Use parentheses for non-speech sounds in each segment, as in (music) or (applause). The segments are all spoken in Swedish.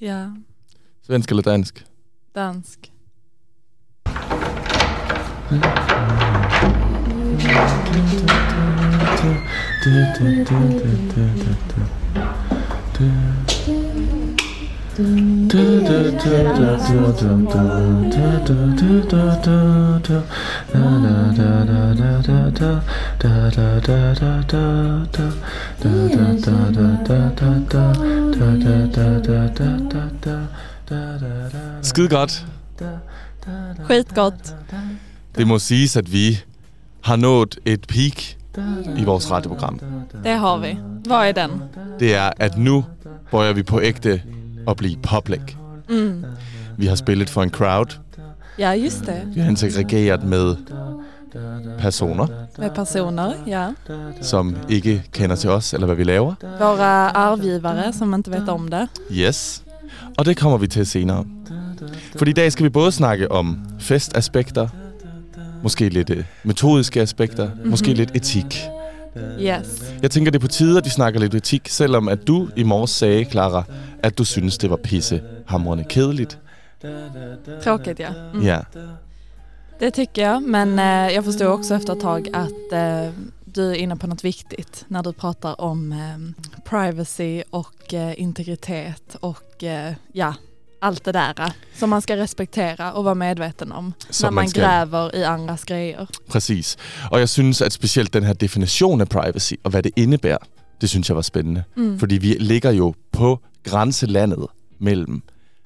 Ja, Svensk eller dansk? dansk. Skide godt. Skitgott. Det må siges, at vi har nået et peak i vores radioprogram. Det har vi. Vad är den? Det er, at nu bøjer vi på ægte at blive public. Mm. Vi har spillet for en crowd. Ja, just det. Vi har interageret med personer, Med personer, ja. som ikke kender til os eller hvad vi laver. Våra arvgivare som inte vet om det. Yes. Og det kommer vi til senere. For i dag skal vi både snakke om festaspekter, måske lidt øh, metodiske aspekter, mm-hmm. måske lidt etik. Yes. Jeg tænker, det er på tide, at vi snakker lidt etik, selvom at du i morges sagde, Clara, at du synes, det var pisse hamrende kedeligt. Tråkigt ja. Mm. Ja. Det tycker jag, men eh, jag förstår också efter ett tag att eh, du är inne på något viktigt när du pratar om eh, privacy och eh, integritet och eh, ja, allt det där eh, som man ska respektera och vara medveten om Som när man, man gräver i andras grejer. Præcis. Og jeg synes, at specielt den her definition af privacy, og hvad det indebærer, det synes jeg var spændende. Mm. Fordi vi ligger jo på grænselandet mellem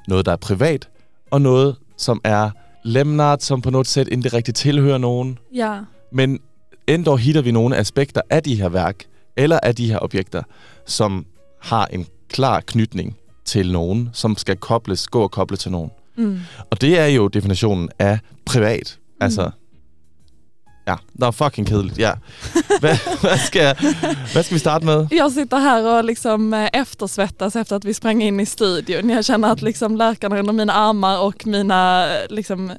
noget, der er privat, og noget, som er lemnart, som på sæt ikke rigtig tilhører nogen. Ja, Men endda hitter vi nogle aspekter af de her værk, eller af de her objekter, som har en klar knytning til nogen, som skal kobles, gå og koble til nogen. mm. Og det er jo definitionen af privat. Altså, ja, der er fucking kedeligt. Ja. (laughs) Skal, jeg, hvad skal vi starte med? Jag sitter här och liksom eh, eftersvettas efter att vi sprang in i studion. Jag känner att liksom läkarna under mina armar och mina eh, liksom,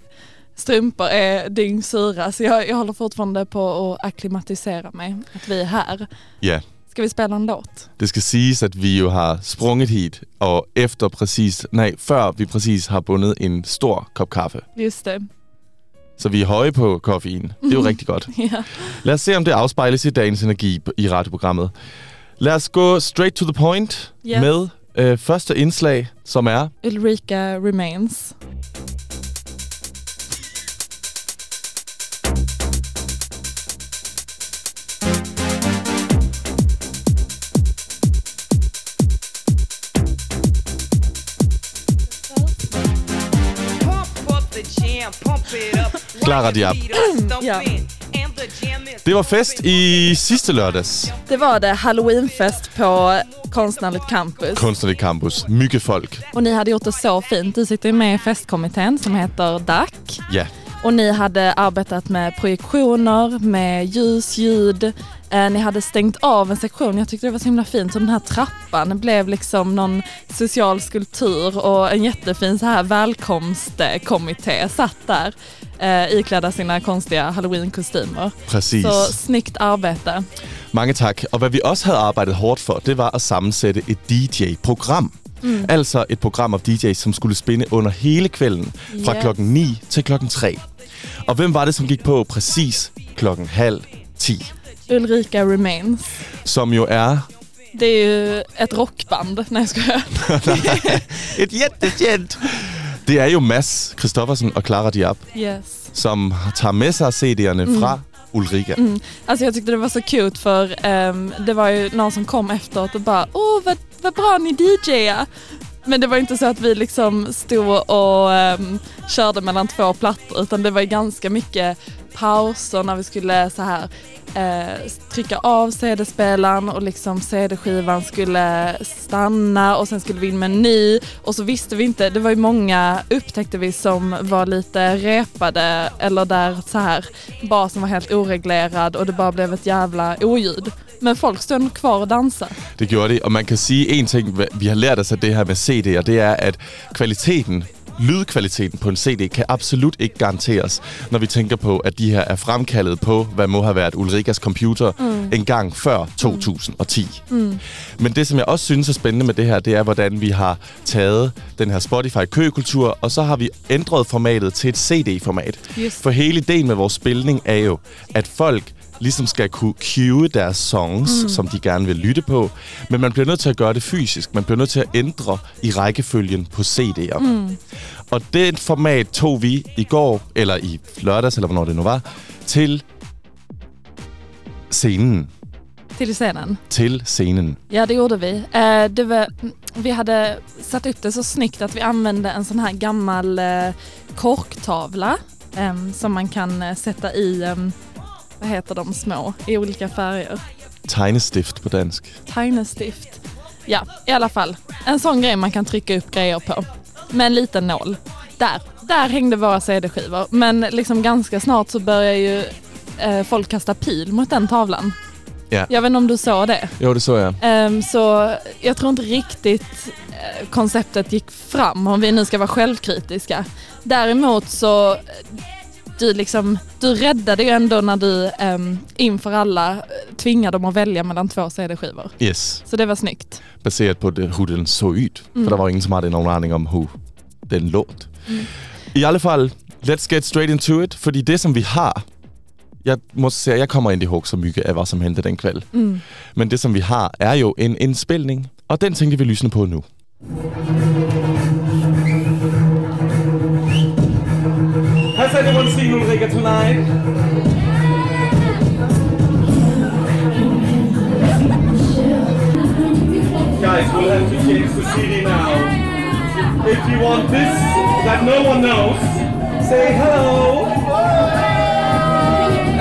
strumpor är dyngsura. Så jag, jag håller fortfarande på att akklimatisera mig, att vi är här. Ja, Ska vi spela en låt? det skal siges, at vi jo har sprunget hit, og efter præcis, nej, før vi præcis har bundet en stor kop kaffe. Just det. Så vi er høje på koffein. Det er jo rigtig godt. (laughs) Ja. Lad os se, om det afspejles i dagens energi i radioprogrammet. Lad os gå straight to the point Yes. med øh, første indslag, som er... Ulrika Remains. Clara Diab. Ja. Det var fest i sidste lørdags. Det var det halloweenfest på Konstnärligt campus. Kunstnerlig Campus. Mycket folk. Och ni hade gjort det så fint. Du sitter ju med i festkommittén som heter DAC. Ja, Och ni hade arbetat med projektioner, med ljus, ljud. Eh, ni hade stängt av en sektion. Jag tyckte det var så himla fint. Så den här trappan blev liksom någon social skulptur och en jättefin så här välkomstkommitté satt där eh, iklädda sina konstiga halloweenkostymer. præcis. Så snyggt arbete. Mange tak. Og hvad vi også havde arbejdet hårdt for, det var at sammensætte et DJ-program. Mm. Altså et program af DJ's, som skulle spinde under hele kvælden fra Yes. klokken 9 til klokken 3. Og hvem var det, som gik på præcis klokken halv 10? Ulrika Remains. Som jo er Det är ju ett rockband. (laughs) Nej jag skojar. et jättekänt. Det er jo Mads Christoffersen og Clara Diab, Yes. som tager med sig CD'erne fra Ulrika. Mm. Alltså jag tyckte det var så cute för ehm, det var ju någon som kom efteråt och bara åh vad, vad bra ni DJar. Men det var inte så att vi liksom stod och um, körde mellan två plattor utan det var ju ganska mycket pauser när vi skulle så här eh, trycka av CD-spelaren och liksom CD-skivan skulle stanna och sen skulle vi in med en ny och så visste vi inte, det var ju många upptäckte vi som var lite repade eller där så här basen var helt oreglerad och det bara blev ett jävla oljud. Men folk stod kvar och dansade. Det gjorde de, og man kan sige en ting, vi har lært os af det her med CD'er, det er, at kvaliteten lydkvaliteten på en CD kan absolut ikke garanteres, når vi tænker på, at de her er fremkaldet på, hvad må have været Ulrikas computer mm. en gang før 2010. Mm. Men det, som jeg også synes er spændende med det her, det er, hvordan vi har taget den her Spotify-køkultur, og så har vi ændret formatet til et CD-format. Yes. For hele ideen med vores spilning er jo, at folk ligesom skal kunne cue deres songs, mm. som de gerne vil lytte på. Men man bliver nødt til at gøre det fysisk. Man bliver nødt til at ændre i rækkefølgen på CD'er. Mm. Og det format tog vi i går, eller i lørdags, eller hvornår det nu var, til scenen. Till scenen. Til scenen. Ja, det gjorde vi. Eh, det var, vi hade satt upp det så snyggt att vi använde en sån här gammal eh, korktavla em, som man kan eh, sätta i, heter de små, i olika färger. Tegnestift på dansk. Tinestift. Ja, i alla fall. En sån grej man kan trycka upp grejer på. Med en liten nål. Där, där hängde våra CD-skivor. Men liksom ganska snart så börjar ju eh, folk kasta pil mot den tavlan. Ja. Jag vet inte om du såg det? Jo, det så jeg. Ehm, så jag tror inte riktigt eh, konceptet gick fram om vi nu ska vara självkritiska. Däremot så du, liksom, du räddade ju ändå när du um, inför alla eh, tvingade dem att välja mellan två CD-skivor. Yes. Så det var snyggt. baseret på, det, hur den så ud. Mm. For der var ingen, som havde nogen aning om, hur den låt. Mm. I alle fald, let's get straight into it. Fordi det, som vi har... Jeg må sige, jeg kommer ikke ihåg så mye af, hvad som hentede den kvæld. Mm. Men det, som vi har, er jo en indspilning. Og den tænkte vi lysne på nu. Tonight? Guys, we'll have to change the CD now. If you want this that no one knows, say hello.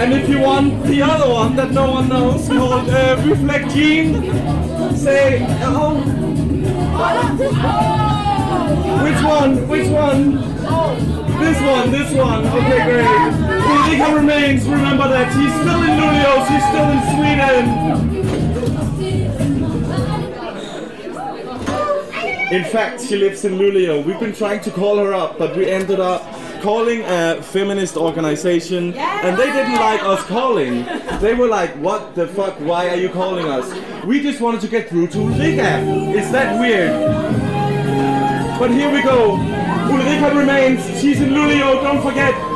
And if you want the other one that no one knows, called uh, say hello. Which one? Which one? This one, this one. Okay, great. Ulrika remains. Remember that. She's still in Luleå. She's still in Sweden. In fact, she lives in Luleå. We've been trying to call her up, but we ended up calling a feminist organization, and they didn't like us calling. They were like, "What the fuck? Why are you calling us?" We just wanted to get through to Ulrika. Is that weird? But here we go. Ulrika remains. She's in Luleå. Don't forget.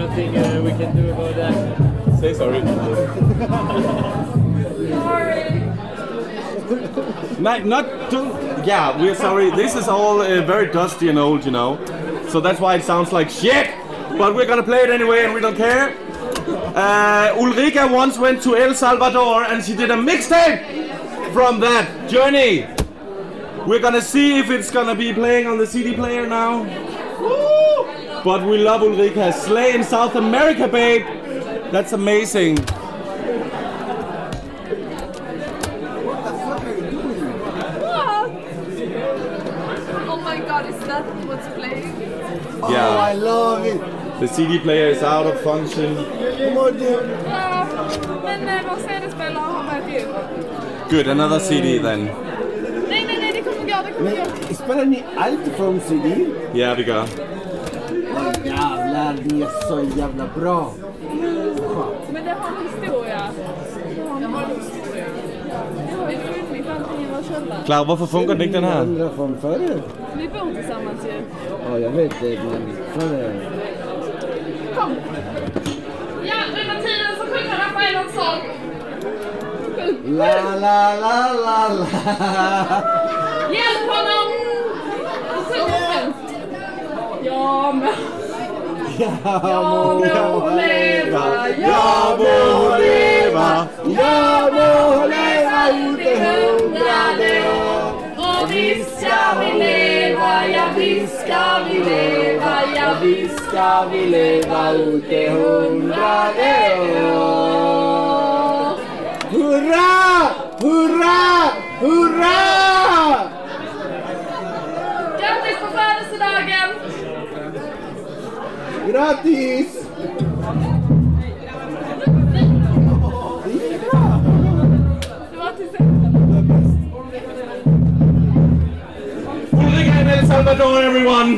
Nothing uh, we can do about that. Say sorry. Not, not to, yeah, we're sorry. This is all uh, very dusty and old, you know. So that's why it sounds like shit. But we're gonna play it anyway, and we don't care. Uh, Ulrika once went to El Salvador, and she did a mixtape from that journey. We're gonna see if it's gonna be playing on the CD player now. Woo! But we love Ulrika. Slay in South America, babe. That's amazing. What are you doing? Oh my god, is that what's playing? Yeah. I love it! The CD player is out of function. Hur mår du? Ja, men eh, vår CD-spelare har börjat jobba. Good, another CD then. Nej, nej, nej, det kommer gå, det kommer gå. Men spelar ni allt från CD? Yeah, we got. Jävlar, ni är så jävla bra! Men det har en historia. Det har en historia. Det har ju funnits allting i vår källare. Klar, hvorfor fungerer den ikke, den her? Andra från förut? Vi bor tillsammans ju. Ja, jag vet det, men. Kom! Ja, under tiden så sjunger Rafael en sång. La, la, la, la, la. Hjälp honom! Han sjunger svenskt. Ja, men... Ja, må leva, Ja må leva, Jag må leva ut i hundrade år. Och visst ska vi leva, ja visst ska vi leva, ja Visst ska vi leva ut i hundrade år. Hurra! Hurra! Hurra! Grattis på födelsedagen! Grattis! El Salvador, everyone!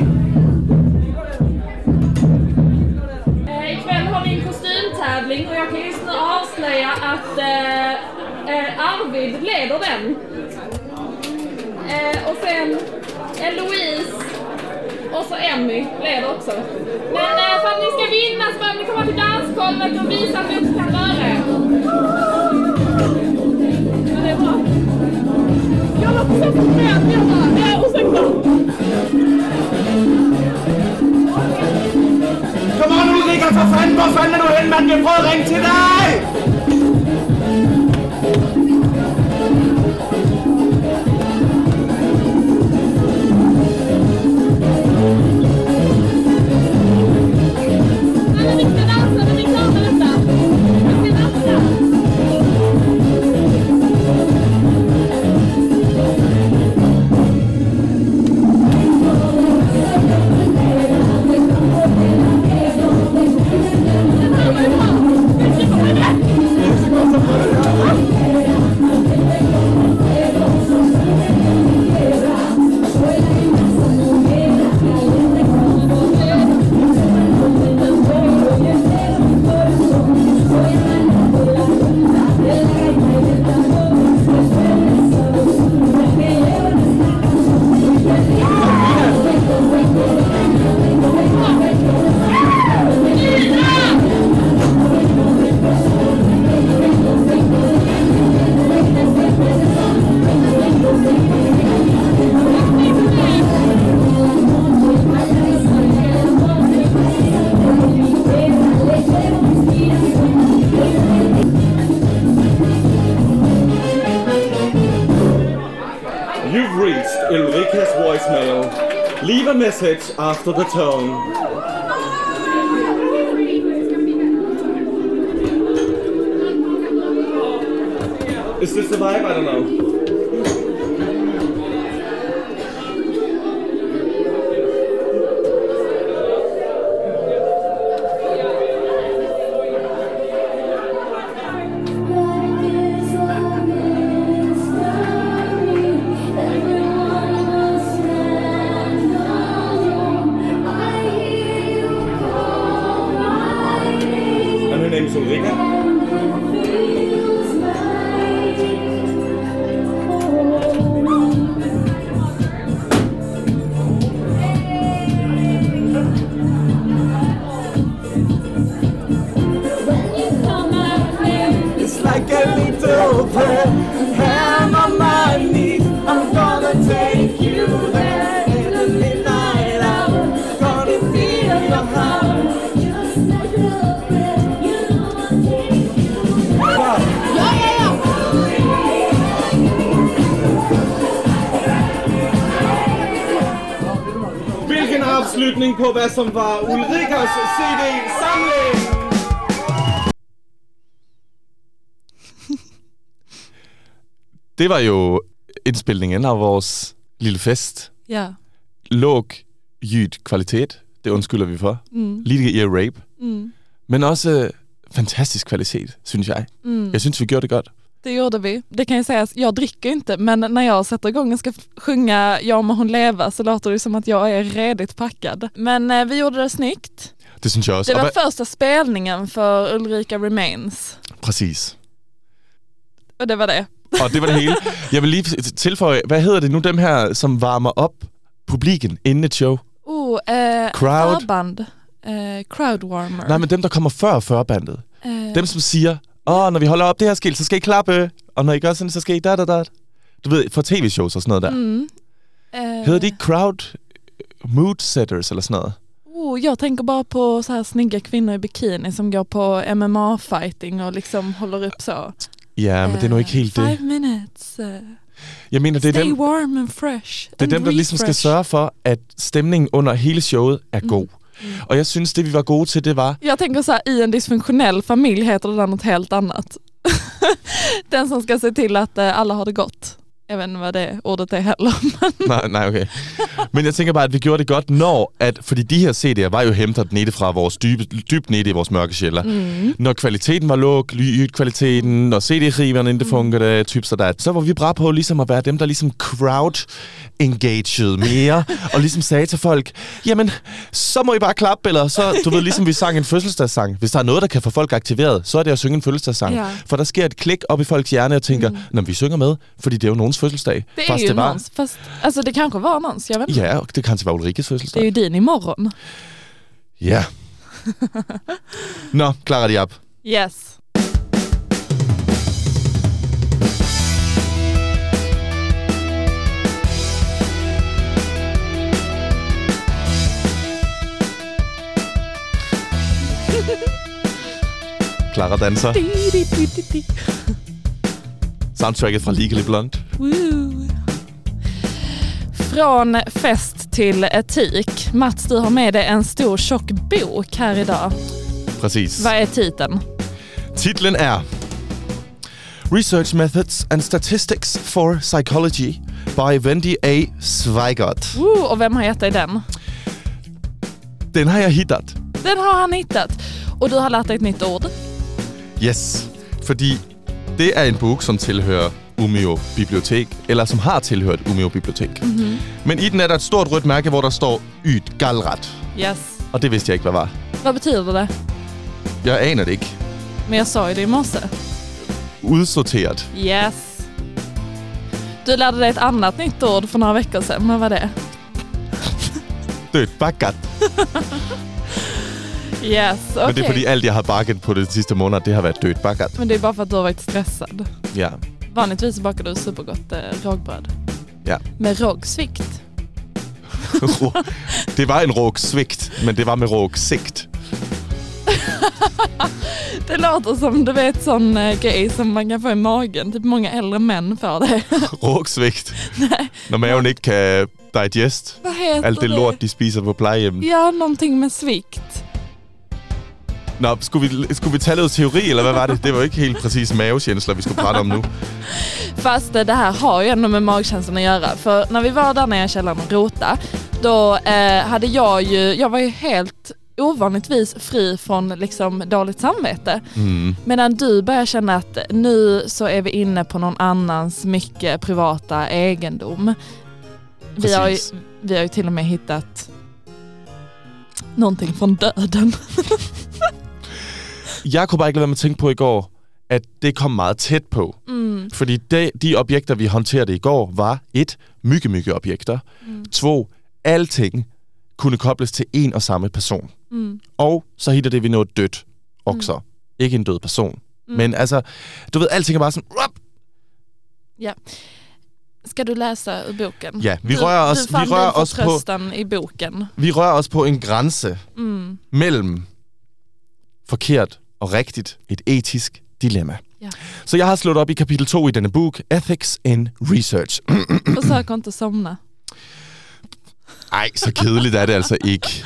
Eh, ikväll har vi en kostymtävling och jag kan just nu avslöja att eh, eh, Arvid leder den. Eh, och sen Eloise och så Emmy leder också. Men eh, för att ni ska vinna så behöver ni komma till dansgolvet och visa att ni också kan röra er. Ja, det är bra. Jag var så förberedd, jag bara, ursäkta. Kom on, Ulrika, for fanden! Hvor fanden er du hen, mand? Jeg prøver at ringe til dig! it after the tone. Som var Ulrikas CD-samling! Det var jo indspilningen af vores lille fest. Ja. Låg kvalitet, det undskylder vi for. Mm. Lite ear rape. Mm. Men også fantastisk kvalitet, synes jeg. Mm. Jag syns vi gjorde det godt. Det gjorde vi. Det kan jag säga, jag dricker inte men när jag sätter igång och ska sjunga Ja må hon leva så låter det som att jag är redigt packad. Men eh, vi gjorde det snyggt. Det synes jeg også. Det var hvad- första spelningen för Ulrika Remains. Præcis. Och det var det. Og det var det hele. (laughs) Jeg vil lige tilføje, hvad hedder det nu, dem her, som varmer op publiken inden et show? Oh, eh, Crowd. Förband. Eh, crowdwarmer. Nej, men dem, der kommer før førbandet. Eh, Dem, som siger, åh, når vi holder op det her skilt, så skal I klappe. Og når I gør sådan, så skal I da da da. Du ved, for tv-shows og sådan noget der. mm. eh, Hedder de ikke crowd mood setters eller sådan noget? Oh, oh, jag tänker bara på så här snygga kvinnor i bikini som går på MMA-fighting och liksom håller upp så. Ja, men det er nu ikke helt Eh, det. Five minutes, uh, Jeg mener, det er stay dem, warm and fresh. det and dem der ligesom skal sørge for, at stemningen under hele showet er god. Mm. Och jag syns det vi var gode till det var, Jag tänker så här, i en dysfunktionell familj heter det där något helt annat. (laughs) Den som ska se till att eh, alla har det gott. Jag vet inte vad det ordet är heller. (laughs) Nej, nej, okay. Men jeg tænker bare, at vi gjorde det godt, når at, fordi de her CD'er var jo hentet nede fra vores dybe, dybt nede i vores mørke sjæller. Mm. Når kvaliteten var låg, lydkvaliteten, når CD-riverne ikke funkede, typ sådan, så var vi bra på ligesom at være dem, der ligesom crowd engaged mere, og ligesom sagde til folk, jamen, så må I bare klappe, eller så, du ved, ligesom vi sang en fødselsdagssang. Hvis der er noget, der kan få folk aktiveret, så er det at synge en fødselsdagssang. Ja. For der sker et klik op i folks hjerne og tænker, mm. vi synger med, fordi det er jo nogens fødselsdag. det är Fast ju det var, någons. Fast, alltså det kanske var någons, jag vet inte. Ja, och det kanske var Ulrikes Det är ju din imorgon. Ja. (laughs) Nå, Clara Diab. Yes. Clara danser. Soundtracket fra Legally Blonde. Woo. Från fest till etik. Mats, du har med dig en stor tjock bok här idag. Præcis. Vad är titeln? Titlen er Research Methods and Statistics for Psychology by Wendy A. Zweigert. Woo, och vem har gett dig den? Den har jeg hittat. Den har han hittat. Och du har lärt dig ett nytt ord. Yes. Fordi det er en bog, som tilhører Umeå Bibliotek, eller som har tilhørt Umeå Bibliotek. Mm-hmm. Men i den er der et stort rødt mærke, hvor der står Yt Galrat. Yes. Og det vidste jeg ikke, hvad var. Vad betyder det? Jeg aner det ikke. Men jag sa ju det i morse. Udsorteret. Yes. Du lärde dig ett annat nytt ord för några veckor sedan. Vad var det? Dødt bakkat. (laughs) Yes, okej. Men det er fordi alt, jeg har bakket på det sidste måned, det har været dødt bakkat. Men det är bara för att du har varit stressad. Ja. Vanligtvis bakar du supergott eh, rågbröd. Ja. Med rågsvikt. det var en rågsvigt, men det var med rågsigt. (laughs) Det låter som du vet sån eh, grej som man kan få i magen. Typ många äldre män får det. (laughs) Rågsvigt. Når maven ikke kan digest Vad heter alt det lort, de spiser på plejehjem. Ja, någonting med svikt. Nå, skulle vi, skulle vi tage noget teori, eller hvad var det? Det var ikke helt præcis mavekänsla, vi skulle prate om nu. Fast eh, det här har ju ändå med magkänslan att göra. För när vi var där nere i källaren och rota, då eh, hade jag ju, jag var ju helt ovanligtvis fri från liksom dåligt samvete. Mm. Medan du börjar känna att nu så är vi inne på någon annans mycket privata egendom. Vi har, ju, vi har ju till och med hittat någonting från döden. (laughs) Jeg kunne bare ikke lade være med at tænke på i går, at det kom meget tæt på. Mm. Fordi de, de objekter, vi håndterede i går, var et, mygge, mygge objekter. Mm. To, alting kunne kobles til en og samme person. Mm. Og så hitter det vi noget dødt også. Mm. Ikke en død person. Mm. Men altså, du ved, alting er bare sådan... Rup! Ja. Ska du läsa ur boken? Ja, vi du, rör oss- vi rör oss på- i boken. Vi rører os på en grænse Mm. mellem forkert og rigtigt. Et etisk dilemma. Ja. Så jeg har slået op i kapitel 2 i denne bog, Ethics in Research. Försök att inte somna. Ej, så kedeligt er det altså ikke.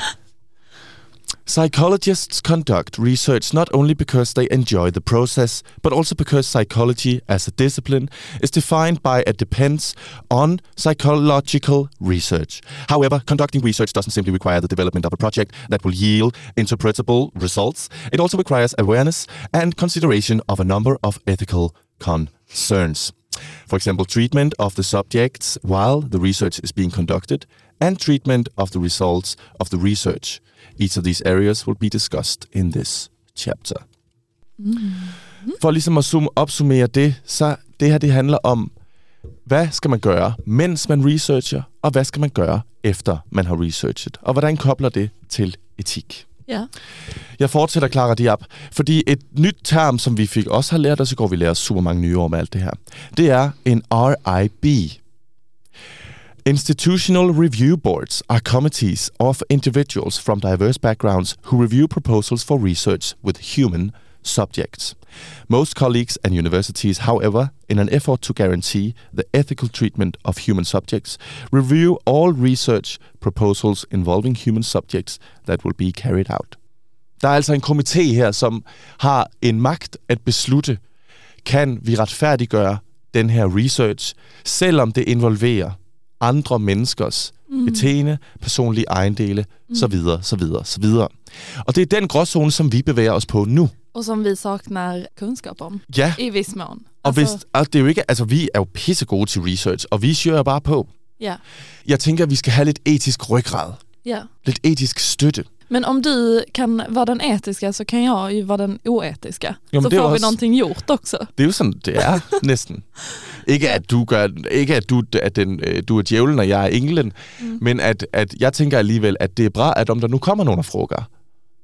Psychologists conduct research not only because they enjoy the process, but also because psychology as a discipline is defined by and depends on psychological research. However, conducting research doesn't simply require the development of a project that will yield interpretable results. It also requires awareness and consideration of a number of ethical concerns. For example, treatment of the subjects while the research is being conducted, and treatment of the results of the research. Each of these areas will be discussed in this chapter. For ligesom at zoom, opsummere det, så det her det handler om, hvad skal man gøre, mens man researcher, og hvad skal man gøre, efter man har researchet, og hvordan kobler det til etik. Ja. Jeg fortsætter, Clara Diab, fordi et nyt term, som vi fik også har lært os i går, vi lærer super mange nye ord med alt det her, det er en RIB. Institutional review boards are committees of individuals from diverse backgrounds who review proposals for research with human subjects. Most colleagues and universities, however, in an effort to guarantee the ethical treatment of human subjects, review all research proposals involving human subjects that will be carried out. Der er altså en komité her, som har en magt at beslutte, kan vi retfærdiggøre den her research, selvom det involverer andre menneskers mm. beteende, personlige ejendele, mm. så videre, så videre, så videre. Og det er den gråzone, som vi bevæger os på nu. Och som vi saknar kunskap om Ja, i viss mån. og, hvis, og det er jo ikke, altså vi er jo pissegode til research, og vi kører bare på. ja, Jeg tænker, at vi skal have lidt etisk ryggrad. ja. Lidt etisk støtte. Men om du kan vara den etiska så kan jag ju vara den oetiska. Men så det är får vi någonting gjort också. Det er jo sådan, det er næsten. Ikke at du gør, ikke at du, at den, øh, du er djævlen, og jeg er englen, mm. men at, at jeg tænker alligevel, at det er bra, at om der nu kommer nogle frågor,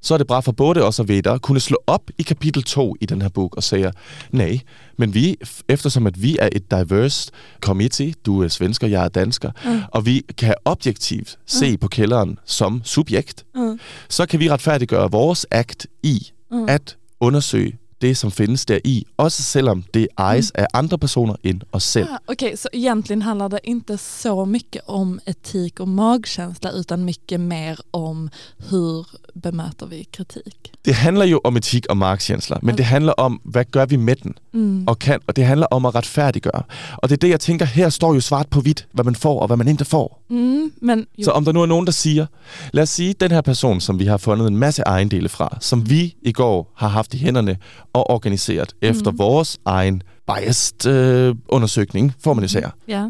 så er det bra for både os og ved at kunne slå op i kapitel 2 i den her bog og sige, nej, men vi, eftersom at vi er et diverse committee, du er svensker, jeg er dansker, mm. og vi kan objektivt se mm. på kælderen som subjekt, Mm. så kan vi retfærdiggøre vores akt i mm. at undersøge det, som findes der i, også selvom det ejes mm. af andre personer end os selv. Ah, Okej, så egentligen handlar det inte så mycket om etik och magkänsla utan mycket mer om hur bemöter vi kritik. Det handler jo om etik og markskjensler, men det handler om, hvad gør vi med den? Mm. Og, kan, og det handler om at retfærdiggøre. Og det er det, jeg tænker, her står jo svart på hvidt, hvad man får og hvad man ikke får. Mm, men Så om der nu er nogen, der siger, lad os sige, den her person, som vi har fundet en masse ejendele fra, som vi i går har haft i hænderne og organiseret mm. efter vores egen biased øh, undersøgning, man jo sige. ja.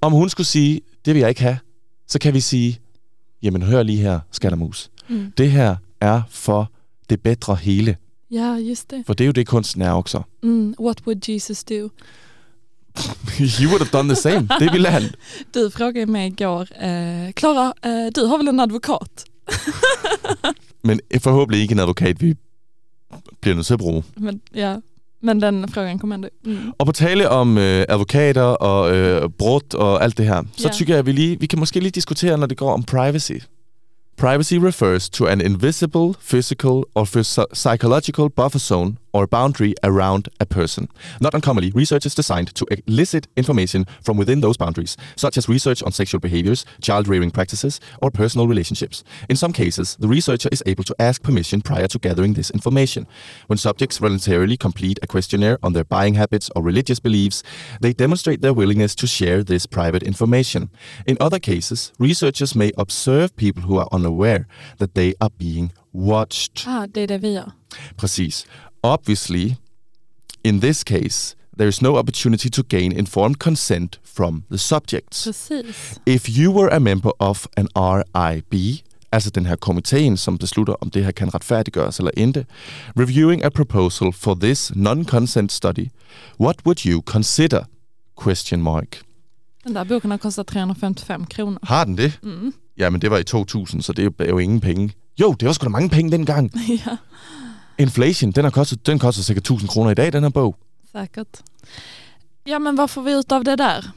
Om hun skulle sige, det vil jeg ikke have, så kan vi sige, jamen hør lige her, skattermus. Mm. Det her er for det bedre hele. ja, just det. For det er jo det, kunsten er også. Mm. What would Jesus do? (laughs) You would have done the same. Det ville han. (laughs) Du frågade mig igår, eh, Klara, eh, du har väl en advokat? Men forhåbentlig ikke en advokat, vi bliver nødt til at bruge. Men, ja. Men den frågan kom ändå. Mm. Og på tale om øh, advokater og øh, brud og alt det her, så Ja. tykker jeg, at vi, lige, vi kan måske lige diskutere, når det går om privacy. Privacy refers to an invisible, physical or psychological buffer zone or boundary around a person. Not uncommonly, research is designed to elicit information from within those boundaries, such as research on sexual behaviors, child rearing practices, or personal relationships. In some cases, the researcher is able to ask permission prior to gathering this information. When subjects voluntarily complete a questionnaire on their buying habits or religious beliefs, they demonstrate their willingness to share this private information. In other cases, researchers may observe people who are unaware that they are being watched. Ah, det är det vi gör. Precis. Obviously, in this case, there is no opportunity to gain informed consent from the subjects. Precis. If you were a member of an RIB, altså den her komiteen, som beslutter, om det her kan retfærdiggøres eller ikke, reviewing a proposal for this non-consent study, what would you consider? Question mark. Den där boken har kostat 355 kronor. Har den det? Mm. Jamen, det var i 2000, så det er jo ingen penge. Jo, det var sgu da mange penge dengang. (laughs) ja, Inflation, den, har kostet, den koster sikkert 1000 kroner i dag, den her bog. säkert. Ja, men vad får vi ut av det där?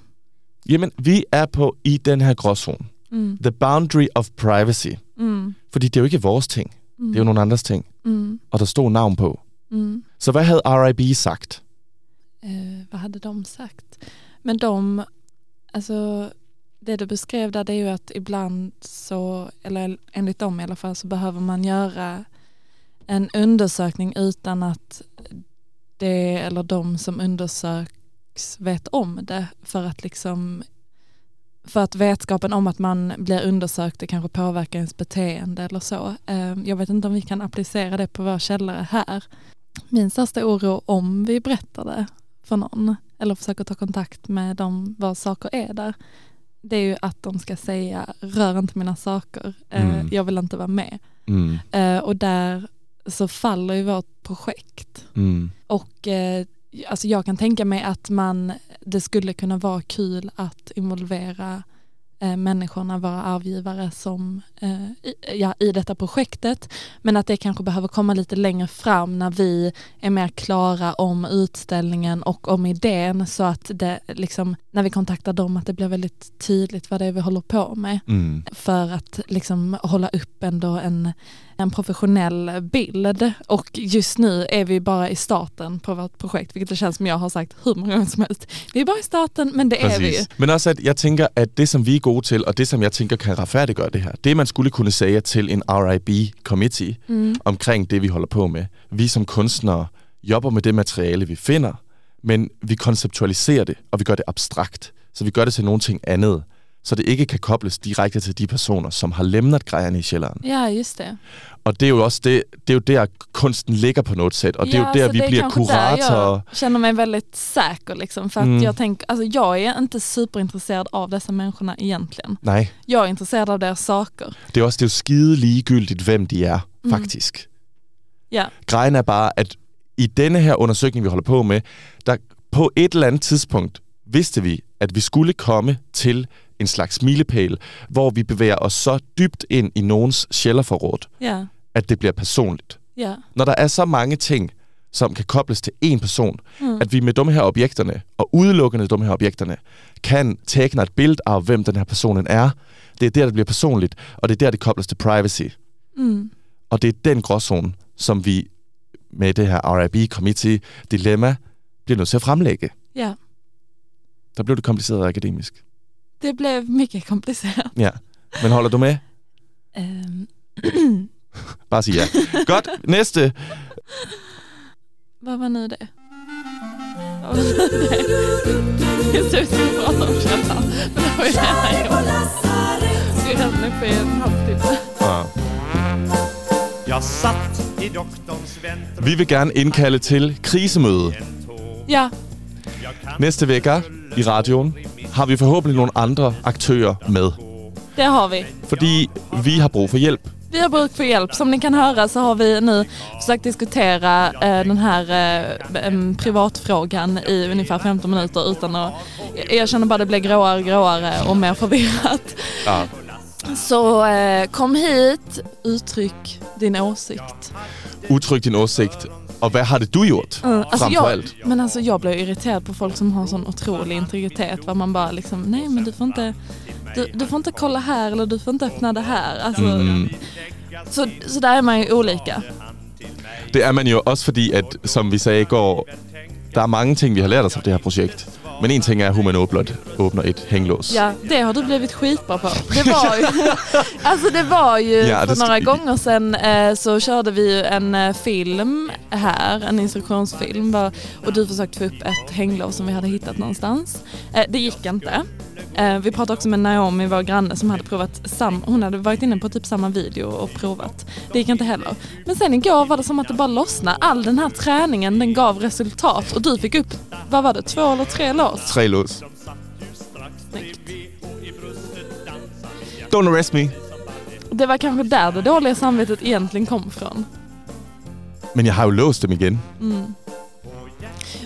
Jamen, vi er på i den her gråzone. Mm. The boundary of privacy. Mm. Fordi det er jo ikke vores ting. Mm. Det er jo nogle andres ting. Mm. Og der stod navn på. Mm. Så hvad havde RIB sagt? Eh, vad hade de sagt? Men de, alltså det du beskrev där det är ju att ibland så, eller enligt dem i alla fall, så behöver man göra en undersökning utan att det eller de som undersöks vet om det för att liksom för att vetskapen om att man blir undersökt det kanske påverkar ens beteende eller så. Eh, Jag vet inte om vi kan applicera det på vår källare här. Min största oro om vi berättar det för någon eller försöker ta kontakt med dem vad saker är där. Det är ju att de ska säga rör inte mina saker, eh, Mm. jag vill inte vara med. Mm. Eh, och där så faller ju vårt projekt. Mm. Och eh, alltså jag kan tänka mig att man, det skulle kunna vara kul att involvera eh, människorna, våra arvgivare som, eh, i, ja, i detta projektet. Men att det kanske behöver komma lite längre fram när vi är mer klara om utställningen och om idén så att det liksom, när vi kontaktar dem att det blir väldigt tydligt vad det är vi håller på med. Mm. För att liksom hålla upp ändå en, en professionell bild. Och just nu är vi bara i starten på vårt projekt, vilket det känns som jag har sagt hur många gånger som helst. Vi är bara i starten, men det är vi ju. Men også at jeg tænker, at det som vi er gode til, og det som jeg tænker kan retfærdiggøre det her, det man skulle kunne sige til en RIB-committee mm. omkring det, vi holder på med. Vi som kunstnere jobber med det materiale, vi finder, men vi konceptualiserer det, og vi gør det abstrakt. Så vi gør det til någonting andet, så det ikke kan kobles direkte til de personer, som har lämnat grejerne i källaren. Ja, just det. Og det er jo også det, det er jo der kunsten ligger på något sätt, och det är ja, ju där vi det är blir kurator. Där jag känner mig väldigt säker liksom, för att Mm. jag tänker, alltså jag är inte superintresserad av dessa människorna egentligen. Nej, Jag är intresserad av deras saker. det er også det er jo skide ligegyldigt, hvem de er, faktisk. Ja, Grejen er bare, at i denne her undersøgning, vi holder på med, der på et eller andet tidspunkt vidste vi, at vi skulle komme til en slags milepæl, hvor vi bevæger os så dybt ind i nogens sjælderforråd, ja, at det bliver personligt. ja, Når der er så mange ting, som kan kobles til én person, mm. at vi med de her objekterne, og udelukkende de her objekterne, kan tegne et billede af, hvem den her personen er. Det er der, det bliver personligt, og det er der, det kobles til privacy. mm, Og det er den gråzone, som vi med det her RIB-committee dilemma bliver nødt til at fremlægge. ja. Der blev det kompliceret akademisk. Det blev mycket komplicerat. Ja. Men holder du med? Ehm, (clears throat) Bare sig ja. Godt. Næste. vad var nu det? Vad var nu det? Just det, vi skulle prata om källaren. Men det har vi redan gjort. Vi är redan uppe i en halvtimme. Ja. Jag satt i doktorns väntrum Vi vil gerne indkalde til krisemøde. Ja, Næste vecka i radioen har vi forhåbentlig nogle andre aktører med. det har vi. Fordi vi har brug for hjælp. Vi har bruk för hjälp. Som ni kan höra så har vi nu försökt diskutera eh, den här eh, privatfrågan i ungefär 15 minuter utan att... Jag känner bara det blir gråare och gråare och mer förvirrat. Ja. Så eh, kom hit, uttryck din åsikt. Udtryk din åsigt. Og hvad har det du gjort? Mm, alltså jag, men alltså jag blir irriterad på folk som har sån otrolig integritet. Var man bara liksom, nej men du får inte, du, du får inte kolla här eller du får inte öppna det här. Alltså, Mm. så, så där är man ju olika. Det er man jo også fordi, at som vi sagde i går, der er mange ting, vi har lært os af det her projekt. Men en ting er, at Human Åblot åbner et hænglås. Ja, det har du blivit skitbra på. Det var ju, (laughs) alltså det var ju Ja, för några gånger sedan eh, så körde vi ju en eh, film här, en instruktionsfilm och du försökte få upp ett hänglås som vi hade hittat någonstans. Eh, det gick inte. Eh, vi pratade också med Naomi, vår granne, som hade provat sam, hon hade varit inne på typ samma video och provat. Det gick inte heller. Men sen igår var det som att det bara lossnade. All den här träningen den gav resultat och du fick upp, vad var det, två eller tre lås? Tre lås. Don't arrest me. Det var kanske där det dåliga samvetet egentligen kom från. Men jeg har jo låst dem igen.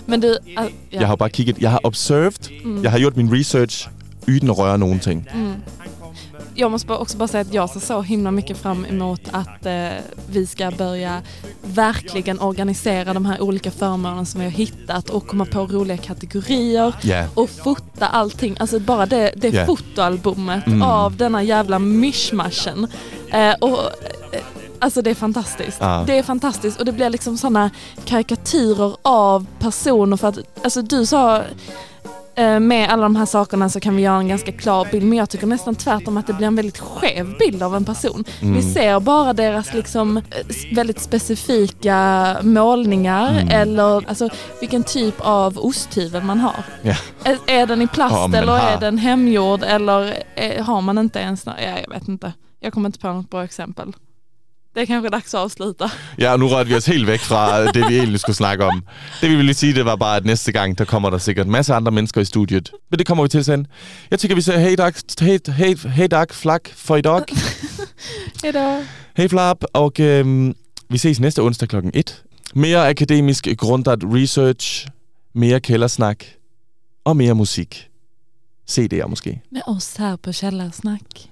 Men du, äh, ja. Jeg har jo bare kigget. Jeg har observed. Jeg har gjort min research uden at røre nogen ting. jag måste också bara säga att jag ser så himla mycket fram emot att eh, vi ska börja verkligen organisera de här olika förmånerna som vi har hittat och komma på roliga kategorier Ja. och fota allting. Alltså bara det, det Ja. fotoalbumet Mm. av denna jävla mishmashen. Eh, och, eh, alltså det är fantastiskt. Ja. Det är fantastiskt och det blir liksom sådana karikatyrer av personer för att, alltså du sa med alla de här sakerna så kan vi göra en ganska klar bild men jag tycker nästan tvärtom att det blir en väldigt skev bild av en person. Mm. Vi ser bara deras liksom eh, väldigt specifika målningar Mm. eller alltså vilken typ av osthyvel man har. Ja. Är, är den i plast Ja, eller här- är den hemgjord eller är, har man inte ens Ja, jag vet inte. Jag kommer inte på något bra exempel. Det är kanske dags att avsluta. Ja, og nu rørte vi os helt væk fra det, vi egentlig skulle snakke om. Det vi ville sige, det var bare, at næste gang, der kommer der sikkert en masse andre mennesker i studiet. Men det kommer vi til sen. Jeg tænker, vi siger hey dag, hey, hey, hey dag, flak for i dag. (laughs) Hejdå. Hey flap, og øhm, vi ses næste onsdag klokken 1. Mere akademisk grundat research, mere kældersnak og mere musik. CD'er måske. Med oss här på Källarsnack.